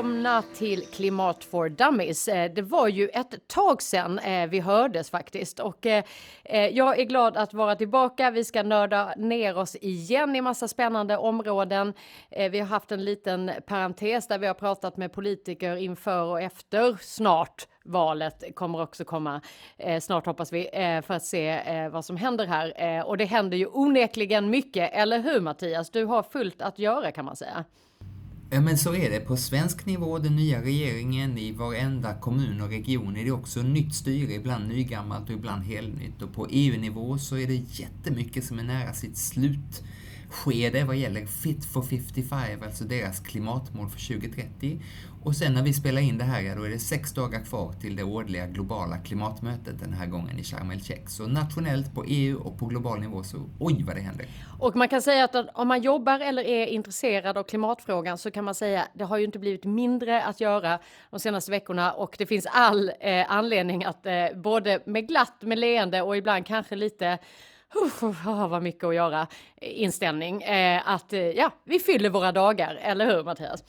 välkomna till Klimat for Dummies. Eh, det var ju ett tag sedan eh, vi hördes faktiskt och eh, jag är glad att vara tillbaka. Vi ska nörda ner oss igen i massa spännande områden. Vi har haft en liten parentes där vi har pratat med politiker inför och efter snart valet kommer också komma eh, snart hoppas vi eh, för att se eh, vad som händer här. och det händer ju onekligen mycket, eller hur Mattias? Du har fullt att göra kan man säga. Ja men så är det. På svensk nivå, den nya regeringen i varenda kommun och region är det också nytt styre, ibland nygammalt och ibland helnytt. Och på EU-nivå så är det jättemycket som är nära sitt slut skede vad gäller Fit for 55, alltså deras klimatmål för 2030. Och sen när vi spelar in det här, då är det sex dagar kvar till det årliga globala klimatmötet den här gången i Sharm el-Sheikh. Så nationellt på EU och på global nivå så oj vad det händer. Och man kan säga att om man jobbar eller är intresserad av klimatfrågan så kan man säga det har ju inte blivit mindre att göra de senaste veckorna och det finns all eh, anledning att eh, både med glatt, med leende och ibland kanske lite uh, vad mycket att göra eh, inställning. Eh, att eh, ja, vi fyller våra dagar, eller hur Mattias?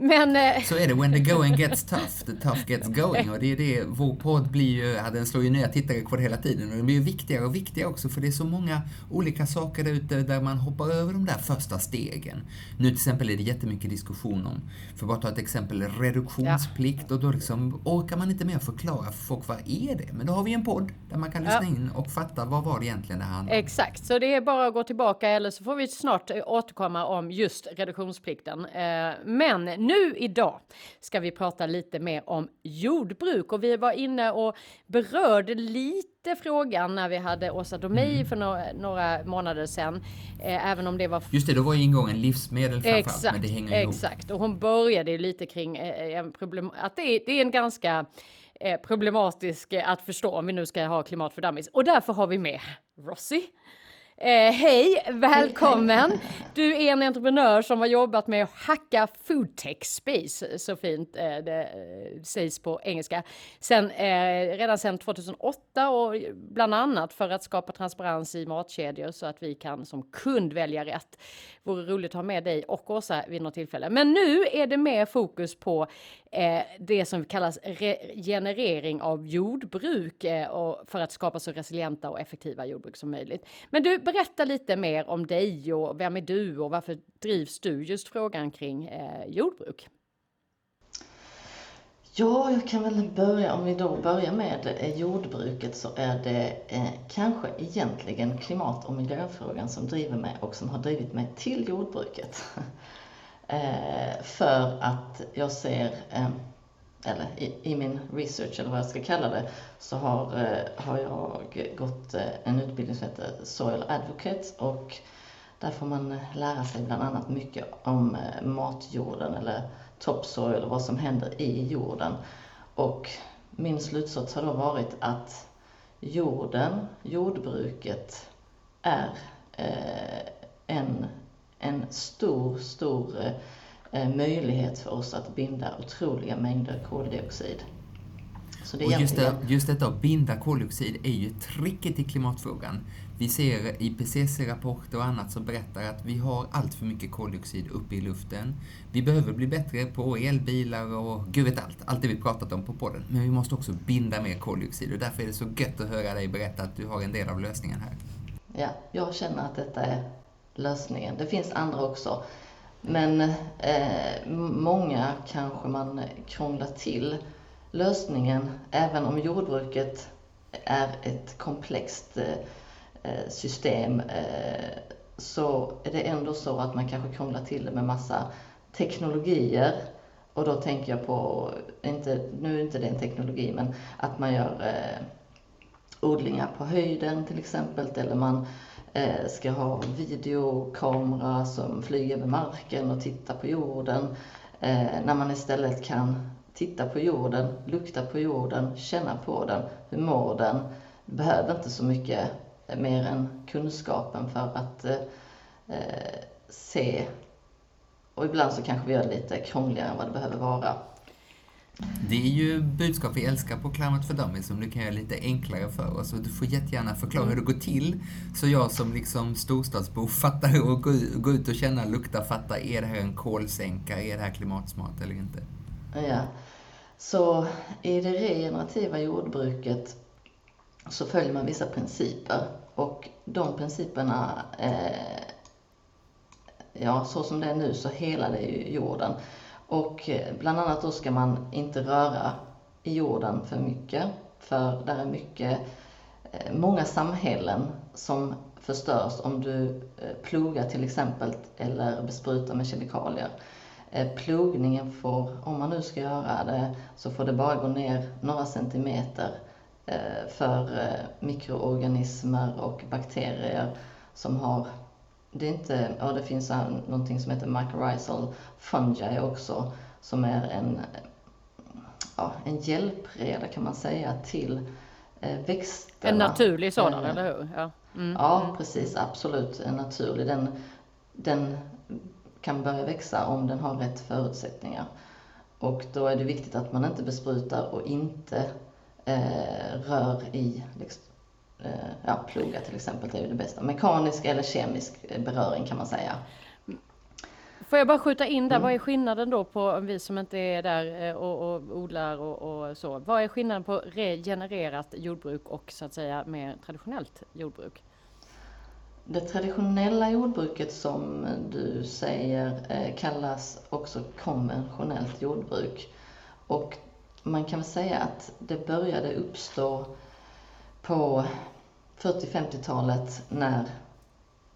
Men, eh... Så är det, when the going gets tough, the tough gets going. Och det är det, vår podd blir ju, den slår ju nya tittarrekord hela tiden och den blir ju viktigare och viktigare också för det är så många olika saker där ute där man hoppar över de där första stegen. Nu till exempel är det jättemycket diskussion om, för bara ta ett exempel, reduktionsplikt ja. och då liksom orkar man inte mer förklara för folk vad är det? Men då har vi en podd där man kan lyssna ja. in och fatta vad var det egentligen det handlar om. Exakt, så det är bara att gå tillbaka eller så får vi snart återkomma om just reduktionsplikten. Eh, men nu idag ska vi prata lite mer om jordbruk och vi var inne och berörde lite frågan när vi hade Åsa Domeij mm. för några, några månader sedan. Eh, även om det var... Just det, då var ingången livsmedel framförallt, men det hänger ihop. Exakt, och hon började lite kring eh, problem, att det är, det är en ganska problematisk att förstå om vi nu ska ha klimat för dummies. Och därför har vi med Rossi Eh, hej, välkommen! Du är en entreprenör som har jobbat med att hacka foodtech space, så fint eh, det eh, sägs på engelska. Sen, eh, redan sedan 2008 och bland annat för att skapa transparens i matkedjor så att vi kan som kund välja rätt. Vore roligt att ha med dig och Åsa vid något tillfälle. Men nu är det mer fokus på eh, det som kallas regenerering av jordbruk eh, och för att skapa så resilienta och effektiva jordbruk som möjligt. Men du, berätta lite mer om dig och vem är du och varför drivs du just frågan kring eh, jordbruk? Ja, jag kan väl börja, om vi då börjar med eh, jordbruket så är det eh, kanske egentligen klimat och miljöfrågan som driver mig och som har drivit mig till jordbruket. eh, för att jag ser, eh, eller i, i, min research eller vad jag ska kalla det, så har, eh, har jag gått eh, en utbildning som heter Soil Advocate och där får man eh, lära sig bland annat mycket om matjorden eller topsoil och vad som händer i jorden. Och min slutsats har då varit att jorden, jordbruket, är en, en stor, stor eh, möjlighet för oss att binda otroliga mängder koldioxid. Så det och just, det, just detta att binda koldioxid är ju tricket i klimatfrågan. Vi ser IPCC-rapporter och annat som berättar att vi har allt för mycket koldioxid uppe i luften. Vi behöver bli bättre på elbilar och gud vet allt, allt det vi pratat om på podden. Men vi måste också binda mer koldioxid och därför är det så gött att höra dig berätta att du har en del av lösningen här. Ja, jag känner att detta är lösningen. Det finns andra också. Men eh, många kanske man krånglar till lösningen, även om jordbruket är ett komplext eh, eh, system eh, så är det ändå så att man kanske krånglar till det med massa teknologier. Och då tänker jag på, inte, nu är inte det en teknologi, men att man gör eh, odlingar på höjden till exempel, eller man eh, Eh, ska ha videokamera som flyger över marken och tittar på jorden. Eh, när man istället kan titta på jorden, lukta på jorden, känna på den, hur mår den? Behöver inte så mycket eh, mer än kunskapen för att se. Och ibland så kanske vi gör det lite krångligare än vad det behöver vara. Det är ju budskap vi älskar på Climate for Dummies som du kan göra lite enklare för oss. Och du får jättegärna förklara hur det går till. Så jag som liksom storstadsbo fattar och går ut och känner, lukta, fattar. Är det här en kolsänka? Är det här klimatsmart eller inte? Ja. Så i det regenerativa jordbruket så följer man vissa principer. Och de principerna, eh, ja så som det är nu så helar det ju jorden. Och eh, bland annat då ska man inte röra i jorden för mycket. För där är mycket, eh, många samhällen som förstörs om du eh, plogar till exempel eller besprutar med kemikalier. Plogningen får, om man nu ska göra det, så får det bara gå ner några centimeter för mikroorganismer och bakterier som har det är inte, ja det finns någonting som heter mycorrhizal fungi också som är en, ja, en hjälpreda kan man säga till eh, växterna. En naturlig sådan, eh, eller hur? Ja, mm. ja mm. precis, absolut en naturlig. Den, den kan börja växa om den har rätt förutsättningar. Och då är det viktigt att man inte besprutar och inte eh, rör i liksom, ja, ploga till exempel, det är ju det bästa. Mekanisk eller kemisk eh, beröring kan man säga. Får jag bara skjuta in där, mm. vad är skillnaden då på vi som inte är där eh, och, och odlar och, och, så? Vad är skillnaden på regenererat jordbruk och så att säga mer traditionellt jordbruk? Det traditionella jordbruket som du säger kallas också konventionellt jordbruk. Och man kan väl säga att det började uppstå på 40-50-talet när,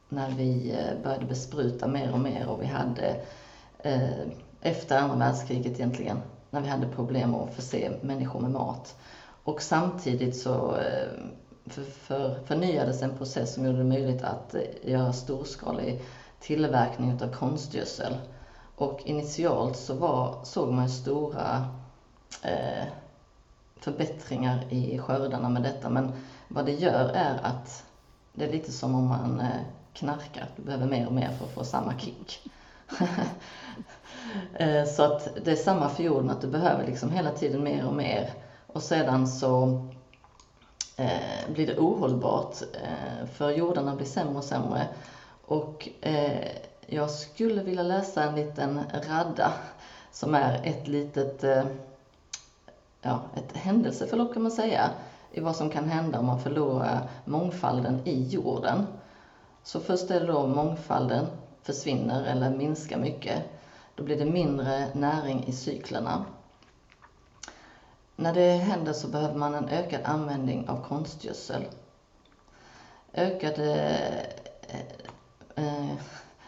när vi eh, började bespruta mer och mer och vi hade eh, efter andra världskriget egentligen, när vi hade problem att förse människor med mat. Och samtidigt så eh, för, för, förnyades en process som gjorde det möjligt att eh, göra storskalig tillverkning av konstgödsel. Och initialt så var, såg man stora eh, förbättringar i skördarna med detta. Men vad det gör är att det är lite som om man eh, knarkar. Du behöver mer och mer för att få samma kick. Eh, så att det är samma för jorden, att du behöver liksom hela tiden mer och mer. Och sedan så eh, blir det ohållbart, eh, för jordarna blir sämre och sämre. Och eh, jag skulle vilja läsa en liten radda som är ett litet eh, ja, ett händelseförlopp kan man säga i vad som kan hända om man förlorar mångfalden i jorden. Så först är det då mångfalden försvinner eller minskar mycket. Då blir det mindre näring i cyklerna. När det händer så behöver man en ökad användning av konstgödsel. Ökad eh, eh,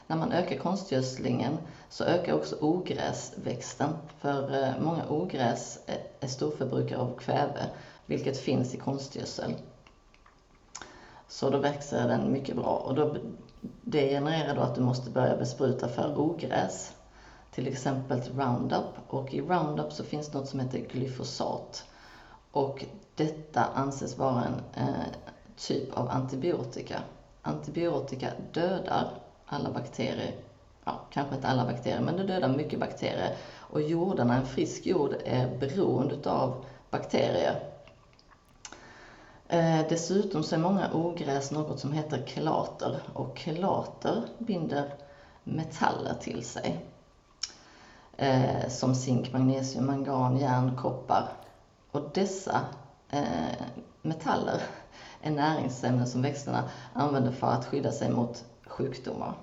när man ökar konstgödslingen så ökar också ogräsväxten. För eh, många ogräs eh, är storförbrukare av kväve, vilket finns i konstgödsel. Så då växer den mycket bra och då, det genererar då att du måste börja bespruta för ogräs. Till exempel Roundup och i Roundup så finns något som heter glyfosat. Och detta anses vara en eh, typ av antibiotika. Antibiotika dödar alla bakterier. Ja, kanske inte alla bakterier, men det dödar mycket bakterier. Och jordarna, en frisk jord, är beroende av bakterier. Eh, dessutom så är många ogräs något som heter kelater och kelater binder metaller till sig. Eh, som zink, magnesium, mangan, järn, koppar. Och dessa eh, metaller är näringsämnen som växterna använder för att skydda sig mot sjukdomar.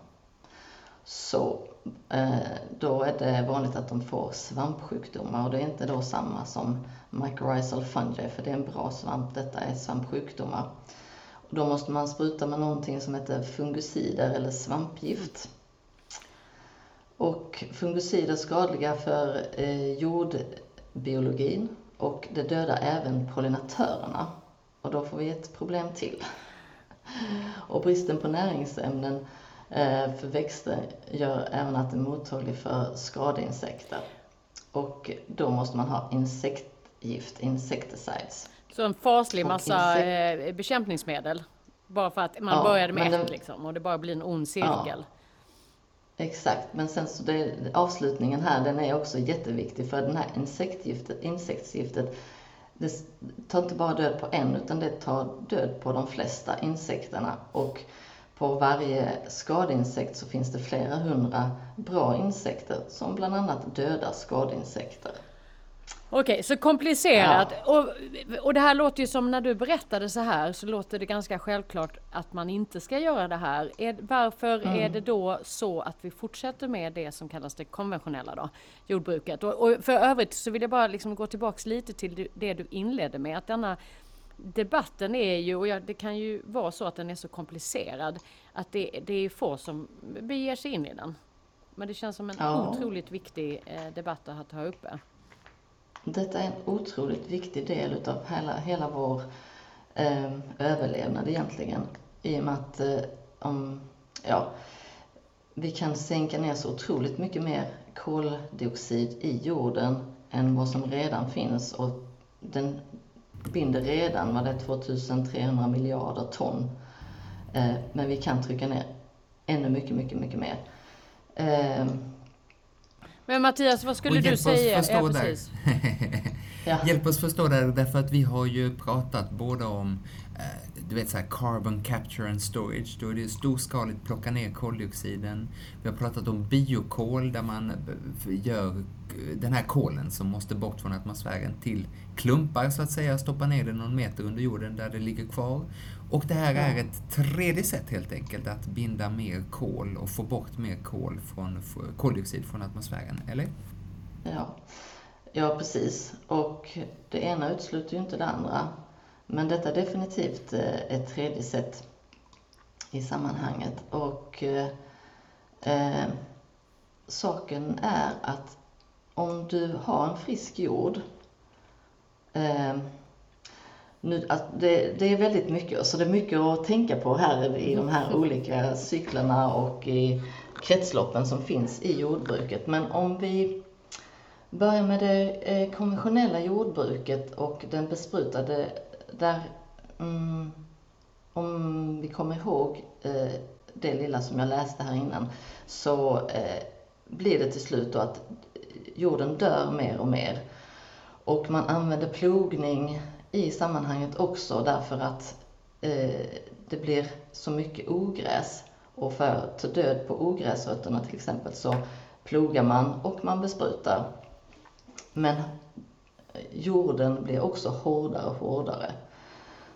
Så Eh, då är det vanligt att de får svampsjukdomar och det är inte då samma som mycorrhizal fungi för det är en bra svamp, detta är svampsjukdomar. Och då måste man spruta med någonting som heter fungicider eller svampgift. Och fungicider är skadliga för eh, jordbiologin och det dödar även pollinatörerna. Och då får vi ett problem till. Och bristen på näringsämnen för växter gör även att den är mottaglig för skadeinsekter. Och då måste man ha insektgift, insecticides. Så en faslig massa insek bekämpningsmedel? Bara för att man ja, började med ett liksom och det bara blir en ond cirkel? Ja. Exakt, men sen så det, avslutningen här den är också jätteviktig för den här insektgiftet, insektsgiftet det tar inte bara död på en utan det tar död på de flesta insekterna och på varje skadeinsekt så finns det flera hundra bra insekter som bland annat dödar skadeinsekter. Okej, så komplicerat. Ja. Och, och det här låter ju som när du berättade så här så låter det ganska självklart att man inte ska göra det här. Är, varför mm. är det då så att vi fortsätter med det som kallas det konventionella då, jordbruket? Och, och för övrigt så vill jag bara liksom gå tillbaks lite till det du inledde med att denna debatten är ju, och det kan ju vara så att den är så komplicerad, att det, det är få som beger sig in i den. Men det känns som en ja. otroligt viktig eh, debatt att ha uppe. Detta är en otroligt viktig del utav hela, hela vår eh, överlevnad egentligen. I och med att eh, om, ja, vi kan sänka ner så otroligt mycket mer koldioxid i jorden än vad som redan finns och den binder redan vad det är 2300 miljarder ton. Eh, men vi kan trycka ner ännu mycket, mycket, mycket mer. Eh, men Mattias, vad skulle du säga? Oss ja, precis. ja. Hjälp oss förstå det, därför att vi har ju pratat både om eh, du vet så här, carbon capture and storage, då är det storskaligt plocka ner koldioxiden. Vi har pratat om biokol där man gör den här kolen som måste bort från atmosfären till klumpar så att säga, stoppa ner det någon meter under jorden där det ligger kvar. Och det här är ett tredje sätt helt enkelt att binda mer kol och få bort mer kol från, koldioxid från atmosfären, eller? Ja, ja precis. Och det ena utesluter ju inte det andra. Men detta är definitivt eh, ett tredje sätt i sammanhanget. Och eh, eh, saken är att om du har en frisk jord eh, nu, det, det, är väldigt mycket, så det är mycket att tänka på här i de här olika cyklerna och i kretsloppen som finns i jordbruket. Men om vi börjar med det eh, konventionella jordbruket och den besprutade, där, mm, om vi kommer ihåg eh, det lilla som jag läste här innan, så eh, blir det till slut då att jorden dör mer och mer. Och man använder plogning i sammanhanget också därför att eh, det blir så mycket ogräs. Och för att ta död på ogräsrötterna till exempel så plogar man och man besprutar. Men jorden blir också hårdare och hårdare.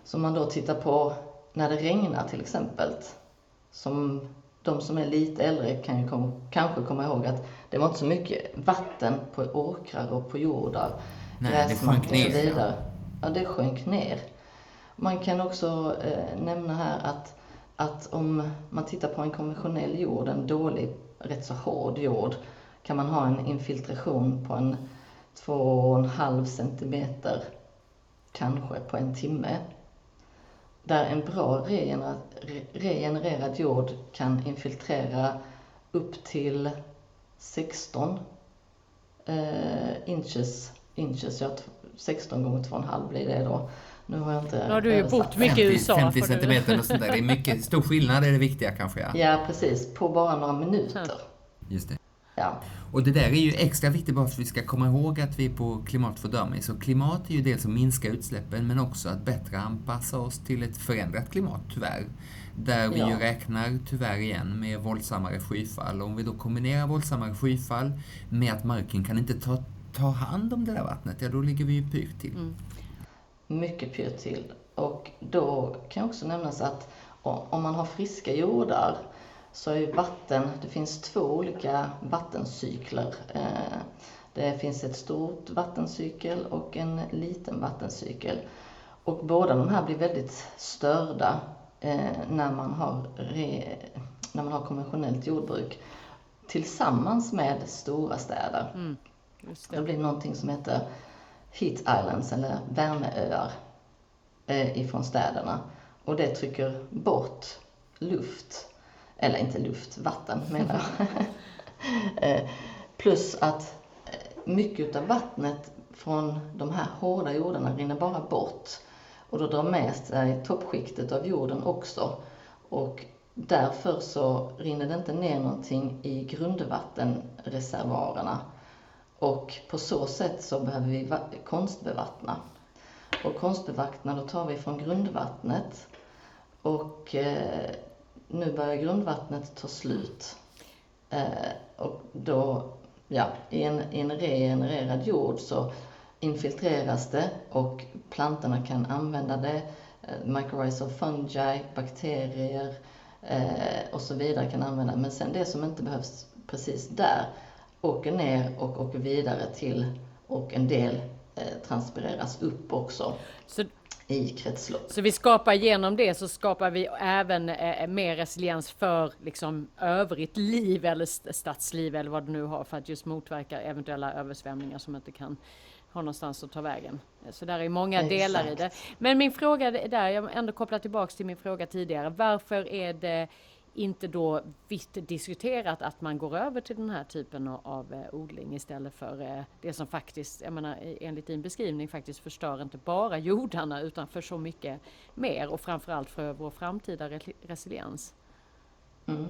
Så om man då tittar på när det regnar till exempel, som de som är lite äldre kan ju kom, kanske komma ihåg att det var inte så mycket vatten på åkrar och på jordar. Det sjönk ner. Ja ja, det sjönk ner. Man kan också eh, nämna här att, att om man tittar på en konventionell jord, en dålig, rätt så hård jord, kan man ha en infiltration på en 2,5 centimeter kanske på en timme. Där en bra regenererad jord kan infiltrera upp till 16 eh, inches, inches ja, 16 gånger 2,5 blir det då. Nu har jag inte Nu har du ju bott mycket i USA. 50 centimeter och sånt där. Det är mycket stor skillnad, är det viktiga kanske. Ja, ja precis. På bara några minuter. Just det. Ja. Och det där är ju extra viktigt bara för att vi ska komma ihåg att vi är på Klimat för Dummies. Och klimat är ju dels att minska utsläppen men också att bättre anpassa oss till ett förändrat klimat, tyvärr. Där vi ja. ju räknar, tyvärr igen, med våldsammare skyfall. Och om vi då kombinerar våldsammare skyfall med att marken kan inte ta ta hand om det där vattnet, ja då ligger vi ju pyrt till. Mm. Mycket pyrt till. Och då kan också nämnas att om man har friska jordar så är vatten, det finns två olika vattencykler. Eh, det finns ett stort vattencykel och en liten vattencykel. Och båda de här blir väldigt störda eh, när man har, när man har konventionellt jordbruk tillsammans med stora städer. Mm. Det. det blir någonting som heter Heat Islands, eller värmeöar, eh, ifrån städerna. Och det trycker bort luft, eller inte luft, vatten menar jag. Eh, plus att eh, mycket av vattnet från de här hårda jordarna rinner bara bort. Och då drar med sig toppskiktet av jorden också. Och därför så rinner det inte ner någonting i grundvattenreservoarerna. Och på så sätt så behöver vi konstbevattna. Och konstbevattna, då tar vi från grundvattnet. Och eh, nu börjar grundvattnet ta slut. Eh, och då, ja, i en, i en regenererad jord så infiltreras det och plantorna kan använda det. Eh, mycorrhizal fungi, bakterier eh, och så vidare kan använda. Men sen det som inte behövs precis där åker ner och åker vidare till och en del eh, transpireras upp också. Så i kretslopp. Så vi skapar genom det så skapar vi även eh, mer resiliens för liksom övrigt liv eller stadsliv eller vad du nu har för att just motverka eventuella översvämningar som inte kan ha någonstans att ta vägen. Så där är många Exakt. delar i det. Men min fråga där, jag ändå kopplar tillbaks till min fråga tidigare. Varför är det inte då vitt diskuterat att man går över till den här typen av, eh, odling istället för eh, det som faktiskt, jag menar enligt din beskrivning faktiskt förstör inte bara jordarna utan för så mycket mer och framförallt för vår framtida resiliens. Mm.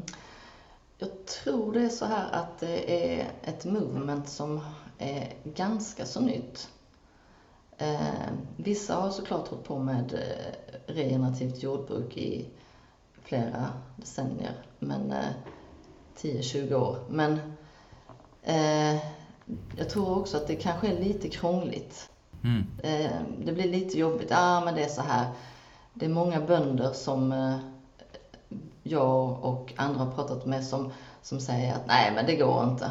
Jag tror det är så här att det är ett movement som är ganska så nytt. Eh, vissa har såklart hållit på med regenerativt jordbruk i flera decennier, men eh, 10-20 år. Men eh, jag tror också att det kanske är lite krångligt. Mm. Eh, det blir lite jobbigt. Ah, men det är så här. Det är många bönder som eh, jag och andra har pratat med som, som säger att nej, men det går inte.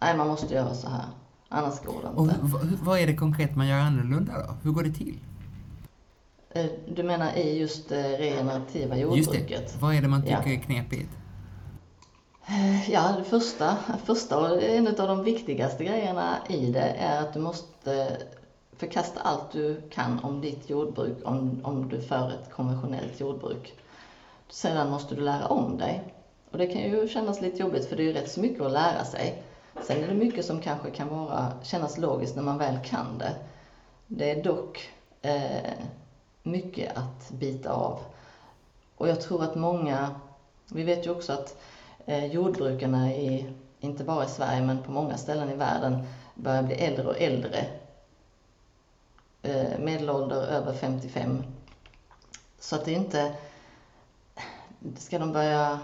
Nej, man måste göra så här. Annars går det inte. Och vad är det konkret man gör annorlunda då? Hur går det till? Eh, du menar i just det eh, regenerativa jordbruket? Just det. Vad är det man tycker ja. är knepigt? Eh, ja, det första, första och en av de viktigaste grejerna i det är att du måste förkasta allt du kan om ditt jordbruk, om, om du för ett konventionellt jordbruk. Sedan måste du lära om dig. Och det kan ju kännas lite jobbigt för det är ju rätt så mycket att lära sig. Sen är det mycket som kanske kan vara, kännas logiskt när man väl kan det. Det är dock eh, mycket att bita av. Och jag tror att många, vi vet ju också att eh, jordbrukarna i, inte bara i Sverige men på många ställen i världen, börjar bli äldre och äldre. Eh, medelålder över 55. Så att det inte, ska de börja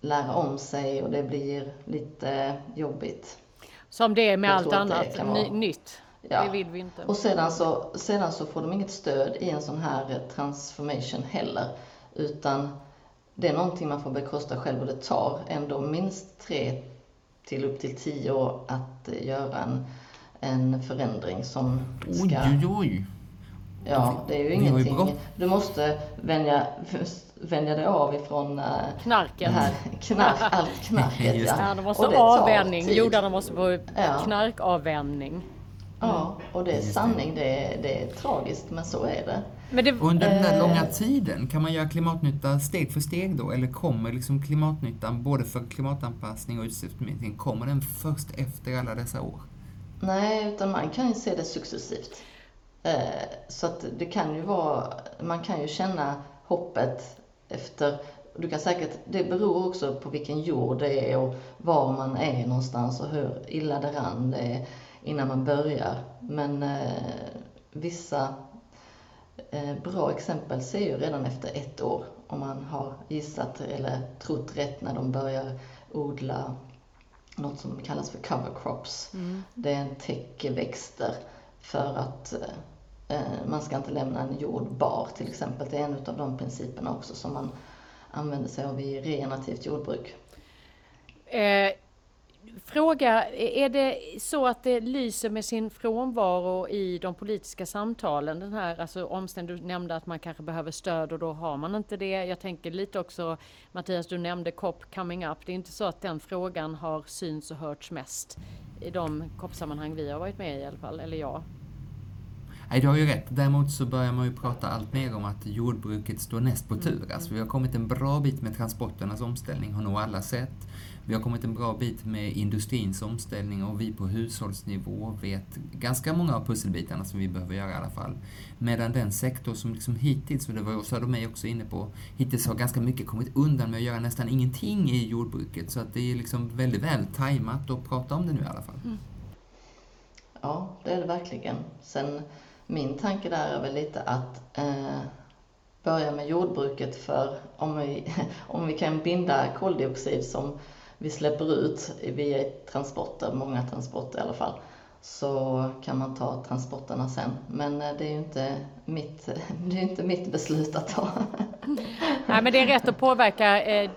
lära om sig och det blir lite jobbigt. Som det är med allt annat nytt. Ja. Det vill vi inte. Och sedan så, sedan så får de inget stöd i en sån här transformation heller. Utan det är någonting man får bekosta själv och det tar ändå minst tre till upp till tio år att göra en, en förändring som ska... Oj, oj, oj. Ja, det är ju ingenting. Du måste vänja, vänja dig av ifrån uh, knarken. Här, knark, allt knarket. ja. ja, de måste avvänjning. Jordarna måste få ja. knarkavvänjning. Ja, och det är sanning. Det är, det är tragiskt, men så är det. Men det, Under den här långa tiden, kan man göra klimatnytta steg för steg då? Eller kommer liksom klimatnyttan, både för klimatanpassning och utsläppsminskning, kommer den först efter alla dessa år? Nej, utan man kan ju se det successivt. Eh, så att det kan ju vara, man kan ju känna hoppet efter du kan säkert, det beror också på vilken jord det är och var man är någonstans och hur illa det rann det är innan man börjar. Men eh, vissa eh, bra exempel ser ju redan efter ett år om man har gissat eller trott rätt när de börjar odla något som kallas för cover crops. Mm. Det är en täckeväxter för att eh, eh, man ska inte lämna en jord bar till exempel. Det är en av de principerna också som man använder sig av i regenerativt jordbruk. Eh, fråga, är det så att det lyser med sin frånvaro i de politiska samtalen? Den här alltså omständigheten, du nämnde att man kanske behöver stöd och då har man inte det. Jag tänker lite också, Mattias, du nämnde COP coming up. Det är inte så att den frågan har synts och hörts mest i de COP-sammanhang vi har varit med i i alla fall, eller jag. Nej, du har ju rätt. Däremot så börjar man ju prata allt mer om att jordbruket står näst på tur. Alltså, vi har kommit en bra bit med transporternas omställning, har nog alla sett. Vi har kommit en bra bit med industrins omställning och vi på hushållsnivå vet ganska många av pusselbitarna som vi behöver göra i alla fall. Medan den sektor som liksom hittills, och det var Åsa mig också inne på, hittills har ganska mycket kommit undan med att göra nästan ingenting i jordbruket. Så att det är liksom väldigt väl tajmat att prata om det nu i alla fall. Mm. Ja, det är det verkligen. Sen min tanke där är väl lite att eh, börja med jordbruket för om vi, om vi kan binda koldioxid som vi släpper ut via transporter, många transporter i alla fall, så kan man ta transporterna sen. Men eh, det är ju inte mitt, det är inte mitt beslut att ta. Nej, men det är rätt att påverka eh,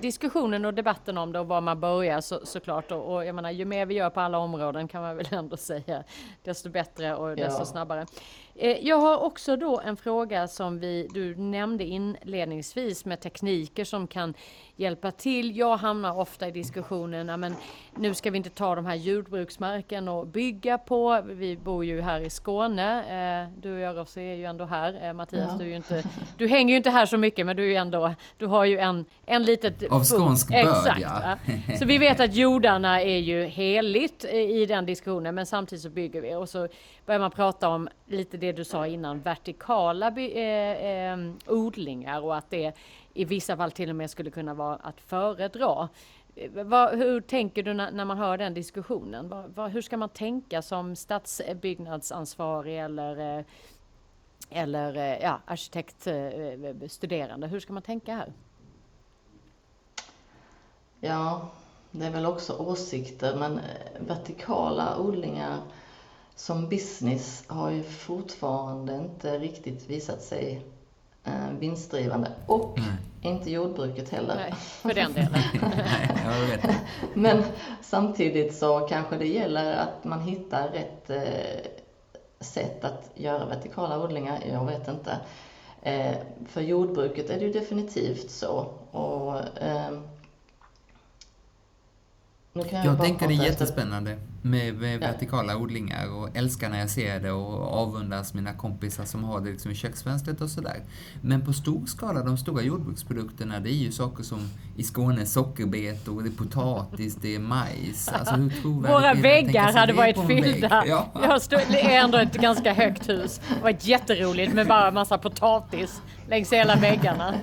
diskussionen och debatten om det och var man börjar så, såklart. Och, och jag menar, ju mer vi gör på alla områden kan man väl ändå säga, desto bättre och desto ja. snabbare. Eh, jag har också då en fråga som vi, du nämnde inledningsvis med tekniker som kan hjälpa till. Jag hamnar ofta i diskussionen, men nu ska vi inte ta de här jordbruksmarken och bygga på. Vi bor ju här i Skåne. Eh, du och jag Rossi ju ändå här. Eh, Mattias, ja. du, är ju inte, du hänger ju inte här så mycket, men du är ändå, du har ju en, en litet... Av skånsk börd, Exakt, ja. Så vi vet att jordarna är ju heligt i den diskussionen, men samtidigt så bygger vi och så börjar man prata om lite det du sa innan, vertikala eh, eh, odlingar och att det i vissa fall till och med skulle kunna vara att föredra. Vad, hur tänker du när, när, man hör den diskussionen? Vad, vad, hur ska man tänka som stadsbyggnadsansvarig eller, eh, eller eh, ja, arkitektstuderande? Hur ska man tänka här? Ja, det är väl också åsikter, men vertikala odlingar som business har ju fortfarande inte riktigt visat sig eh, vinstdrivande. Och mm. inte jordbruket heller. Nej, för den delen. Nej, Men samtidigt så kanske det gäller att man hittar rätt eh, sätt att göra vertikala odlingar. Jag vet inte. Eh, för jordbruket är det ju definitivt så. Och, eh, jag, jag tänker det är jättespännande med, med ja. vertikala odlingar och älskar när jag ser det och avundas mina kompisar som har det liksom i köksfönstret och sådär. Men på stor skala, de stora jordbruksprodukterna, det är ju saker som i Skåne sockerbetor, det är potatis, det är majs. Alltså hur Våra väggar hade varit fyllda. Ja. Jag stod, det är ändå ett ganska högt hus. Det var jätteroligt med bara massa potatis längs hela väggarna.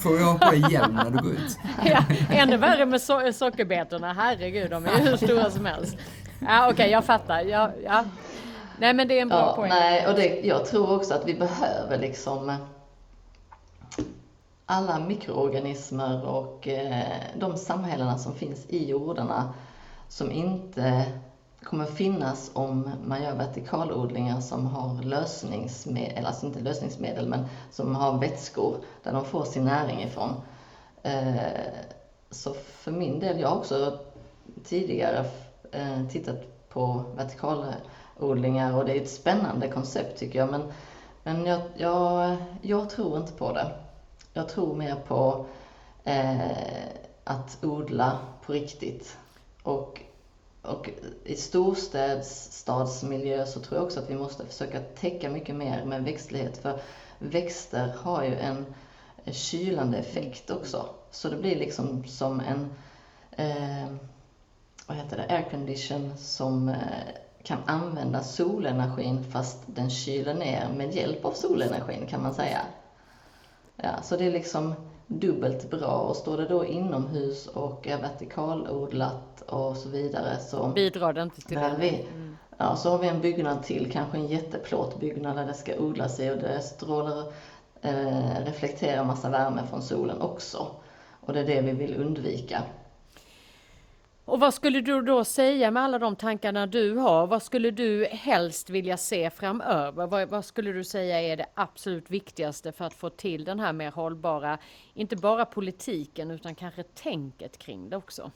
Får jag ha på dig hjälm när du går ut? Ja, ännu värre med so sockerbetorna. Herregud, de är ju stora som helst. Ja, Okej, okay, jag fattar. Ja, ja. Nej, men det är en bra ja, poäng. Nej, och det, jag tror också att vi behöver liksom alla mikroorganismer och eh, de samhällena som finns i jordarna som inte kommer finnas om man gör vertikalodlingar som har lösningsmedel, alltså inte lösningsmedel, men som har vätskor där de får sin näring ifrån. Eh, så för min del, jag har också tidigare eh, tittat på vertikalodlingar och det är ett spännande koncept tycker jag, men, men jag, jag, jag tror inte på det. Jag tror mer på eh, att odla på riktigt. Och och i storstadsmiljö så tror jag också att vi måste försöka täcka mycket mer med växtlighet. För växter har ju en kylande effekt också. Så det blir liksom som en eh, vad heter det, aircondition som eh, kan använda solenergin fast den kyler ner med hjälp av solenergin kan man säga. Ja, så det är liksom dubbelt bra och står det då inomhus och är vertikalodlat och så vidare så bidrar det inte till det. Vi, mm. Ja, så har vi en byggnad till, kanske en jätteplåtbyggnad där det ska odlas i och det strålar, eh, reflekterar massa värme från solen också. Och det är det vi vill undvika. Och vad skulle du då säga med alla de tankarna du har? Vad skulle du helst vilja se framöver? Vad, vad, skulle du säga är det absolut viktigaste för att få till den här mer hållbara, inte bara politiken utan kanske tänket kring det också?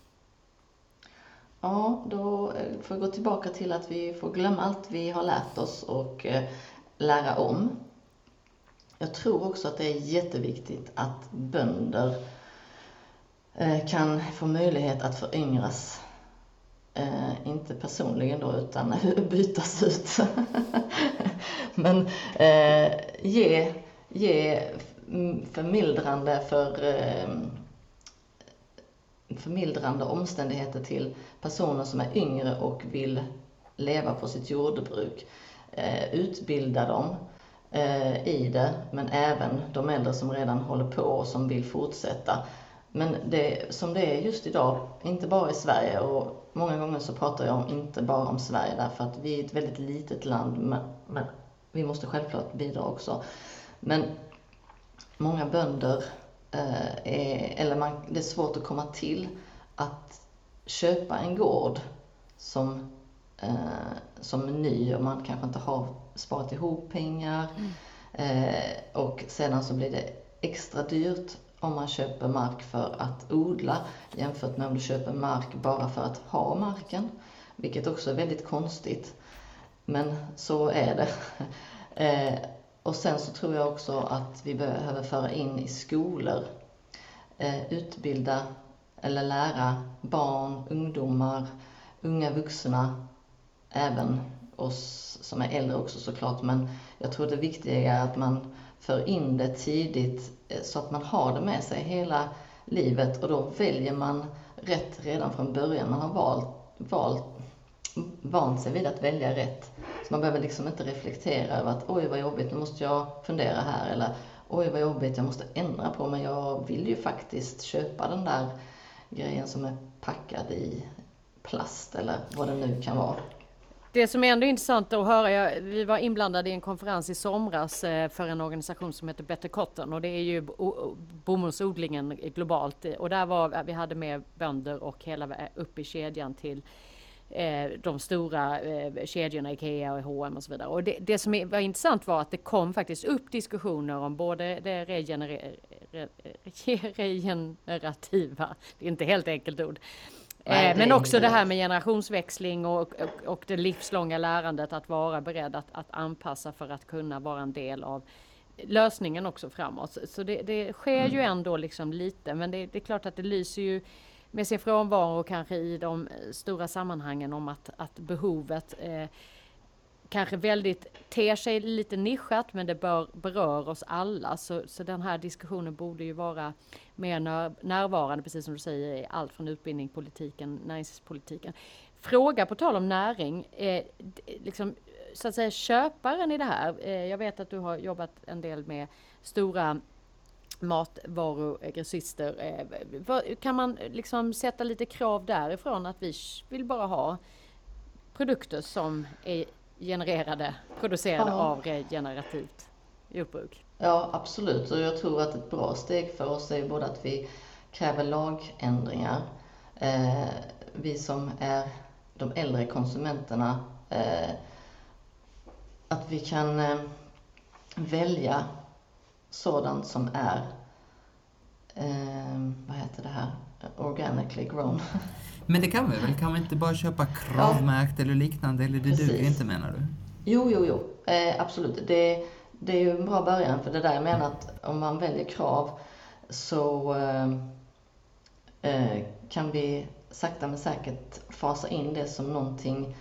Ja, då eh, får jag gå tillbaka till att vi får glömma allt vi har lärt oss och eh, lära om. Jag tror också att det är jätteviktigt att bönder Eh, kan få möjlighet att föryngras eh, inte personligen då, utan bytas ut. Men eh, ge, ge förmildrande för eh, förmildrande omständigheter till personer som är yngre och vill leva på sitt jordbruk. Eh, utbilda dem eh, i det, men även de äldre som redan håller på och som vill fortsätta. Men det, som det är just idag, inte bara i Sverige och många gånger så pratar jag om, inte bara om Sverige därför att vi är ett väldigt litet land men, men vi måste självklart bidra också. Men många bönder, eh, är, eller man, det är svårt att komma till att köpa en gård som, eh, som är ny och man kanske inte har sparat ihop pengar. Mm. Eh, och sedan så blir det extra dyrt om man köper mark för att odla jämfört med om du köper mark bara för att ha marken. Vilket också är väldigt konstigt. Men så är det. Eh, och sen så tror jag också att vi behöver föra in i skolor, eh, utbilda eller lära barn, ungdomar, unga vuxna, även oss som är äldre också såklart, men jag tror det viktiga är att man för in det tidigt eh, så att man har det med sig hela livet och då väljer man rätt redan från början. Man har valt, valt, vant sig vid att välja rätt. Så man behöver liksom inte reflektera över att oj vad jobbigt, nu måste jag fundera här eller oj vad jobbigt, jag måste ändra på mig. Jag vill ju faktiskt köpa den där grejen som är packad i plast eller vad det nu kan vara. Det som är ändå intressant att höra, vi var inblandade i en konferens i somras eh, för en organisation som heter Better Cotton och det är ju bomullsodlingen globalt och där var eh, vi hade med bönder och hela eh, upp i kedjan till de stora eh, kedjorna Ikea och H&M och så vidare. Och det, det som var intressant var att det kom faktiskt upp diskussioner om både det regener regenerativa, det är inte helt enkelt ord, Nej, men också det här med generationsväxling och, och, och, det livslånga lärandet att vara beredd att, att anpassa för att kunna vara en del av lösningen också framåt. Så det, det sker mm. ju ändå liksom lite, men det, det, är klart att det lyser ju med sin frånvaro kanske i de stora sammanhangen om att, att behovet eh, kanske väldigt ter sig lite nischat men det bör, berör oss alla. Så, så den här diskussionen borde ju vara mer när, närvarande, precis som du säger, i allt från utbildning, politiken, näringspolitiken. Fråga på tal om näring, eh, liksom, så att säga köparen i det här. Eh, jag vet att du har jobbat en del med stora matvarugrossister. Eh, kan man liksom sätta lite krav därifrån att vi vill bara ha produkter som är genererade, producerade ja. av regenerativt jordbruk. Ja, absolut. Och jag tror att ett bra steg för oss är både att vi kräver lagändringar. Eh, vi som är de äldre konsumenterna, eh, att vi kan eh, välja sådant som är, eh, vad heter det här, organically grown. Men det kan vi väl? Kan vi inte bara köpa kravmärkt ja. eller liknande? Eller det Precis. duger inte menar du? Jo, jo, jo. Eh, absolut. Det, det är ju en bra början för det där jag menar att om man väljer krav så eh, eh, kan vi sakta men säkert fasa in det som någonting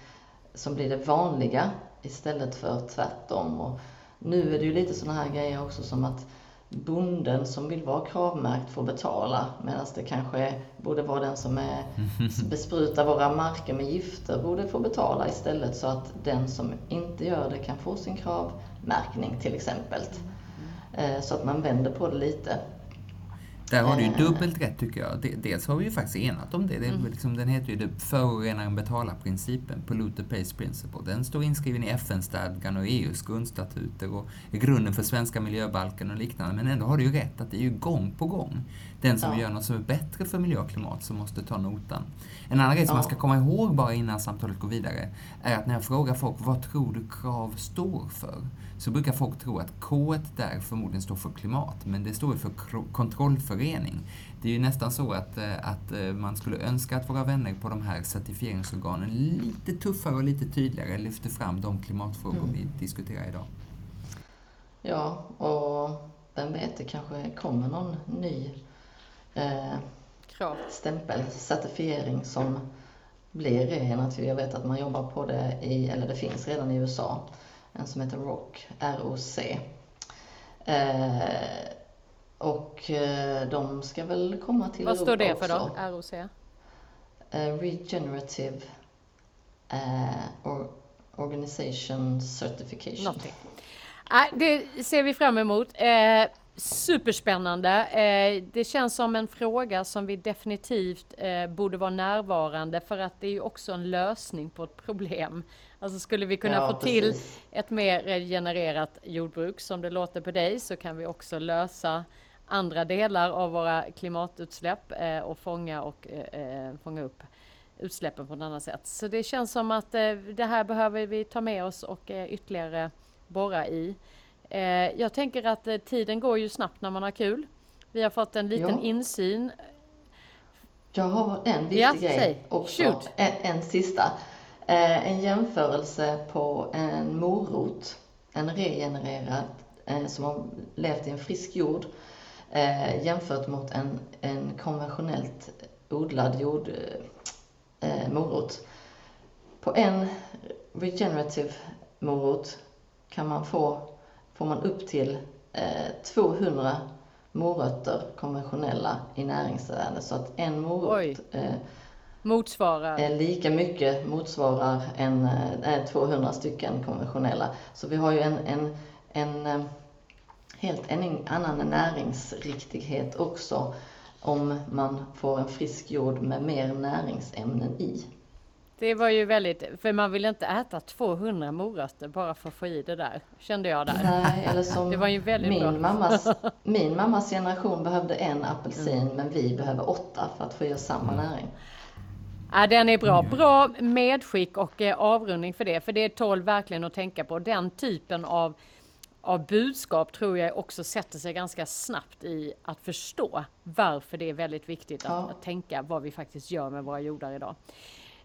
som blir det vanliga istället för tvärtom. Och nu är det ju lite sådana här grejer också som att bonden som vill vara kravmärkt får betala medan det kanske borde vara den som är, besprutar våra marker med gifter borde få betala istället så att den som inte gör det kan få sin kravmärkning till exempel. Eh, så att man vänder på det lite. Där har du ju dubbelt rätt tycker jag. Dels har vi ju faktiskt enat om det. det mm. liksom, den heter ju förorenaren betalar-principen, polluter pays principle. Den står inskriven i FN-stadgan och EUs grundstatuter och är grunden för svenska miljöbalken och liknande. Men ändå har du ju rätt att det är ju gång på gång den som ja. gör något som är bättre för miljö och klimat som måste ta notan. En annan grej som ja. man ska komma ihåg bara innan samtalet går vidare är att när jag frågar folk vad tror du KRAV står för? Så brukar folk tro att K där förmodligen står för klimat, men det står för kontrollförening. Det är ju nästan så att, eh, att eh, man skulle önska att våra vänner på de här certifieringsorganen lite tuffare och lite tydligare lyfter fram de klimatfrågor mm. vi diskuterar idag. Ja, och vem vet, det kanske kommer någon ny eh, stämpel, certifiering som blir regenerativ. Jag vet att man jobbar på det i, eller det finns redan i USA, en som heter ROC, ROC. Eh, och eh, de ska väl komma till Vad står det Europa för då? ROC? Eh, Regenerative eh, or, Organization Certification. Någonting. Det ser vi fram emot. Superspännande. Det känns som en fråga som vi definitivt borde vara närvarande för att det är ju också en lösning på ett problem. Alltså skulle vi kunna Ja, få till precis. ett mer regenererat jordbruk som det låter på dig så kan vi också lösa andra delar av våra klimatutsläpp eh, och fånga och eh, eh, fånga upp utsläppen på ett annat sätt. Så det känns som att eh, det här behöver vi ta med oss och eh, ytterligare borra i. Eh, jag tänker att eh, tiden går ju snabbt när man har kul. Vi har fått en liten Ja. insyn. Jag har en viktig Ja, grej säg. också. En, en sista. En jämförelse på en morot, en regenererad, som har levt i en frisk jord, eh, jämfört mot en, en konventionellt odlad jord, eh, morot. På en regenerative morot kan man få, får man upp till eh, 200 morötter konventionella i näringsvärde. Så att en morot eh, Motsvarar. är lika mycket motsvarar en, eh, 200 stycken konventionella. Så vi har ju en, en, en eh, helt en annan näringsriktighet också om man får en frisk jord med mer näringsämnen i. Det var ju väldigt, för man vill inte äta 200 morötter bara för att få i det där, kände jag där. Nej, eller som Det var ju väldigt min, bra. Mammas, min mammas generation behövde en apelsin men vi behöver åtta för att få i oss samma näring. Ja, den är bra. Bra medskick och eh, avrundning för det, för det tål verkligen att tänka på. Den typen av, av budskap tror jag också sätter sig ganska snabbt i att förstå varför det är väldigt viktigt att, Ja. att tänka vad vi faktiskt gör med våra jordar idag.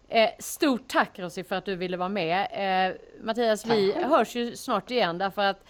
Eh, stort tack Rosie för att du ville vara med. Eh, Mattias, vi Tack själv. hörs ju snart igen därför att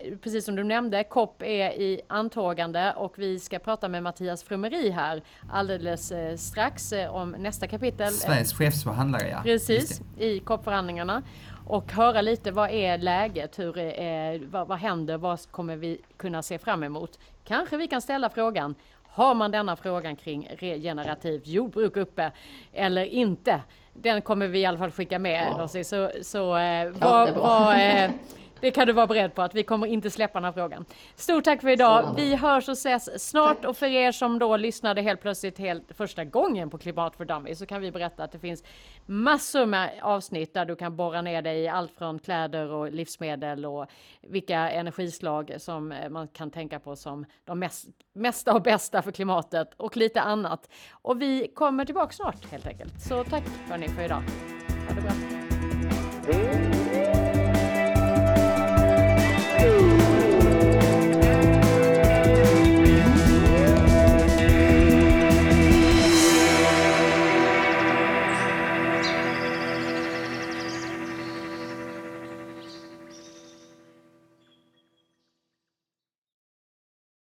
eh, precis som du nämnde, COP är i antågande och vi ska prata med Mattias Frumeri här alldeles eh, strax eh, om nästa kapitel. Sveriges chefsförhandlare, ja. Precis, i COP-förhandlingarna. Och höra lite vad är läget, hur är, vad, vad händer, vad kommer vi kunna se fram emot? Kanske vi kan ställa frågan, har man denna frågan kring regenerativt jordbruk uppe eller inte? Den kommer vi i alla fall skicka med Ja. Så, så eh, vad, vad, eh, det kan du vara beredd på att vi kommer inte släppa den här frågan. Stort tack för idag. Vi hörs och ses snart och för er som då lyssnade helt plötsligt helt första gången på Klimat för Dummies så kan vi berätta att det finns massor med avsnitt där du kan borra ner dig i allt från kläder och livsmedel och vilka energislag som eh, man kan tänka på som de mest, mesta och bästa för klimatet och lite annat. Och vi kommer tillbaka snart helt enkelt. Så tack hörni för idag. Ha det bra.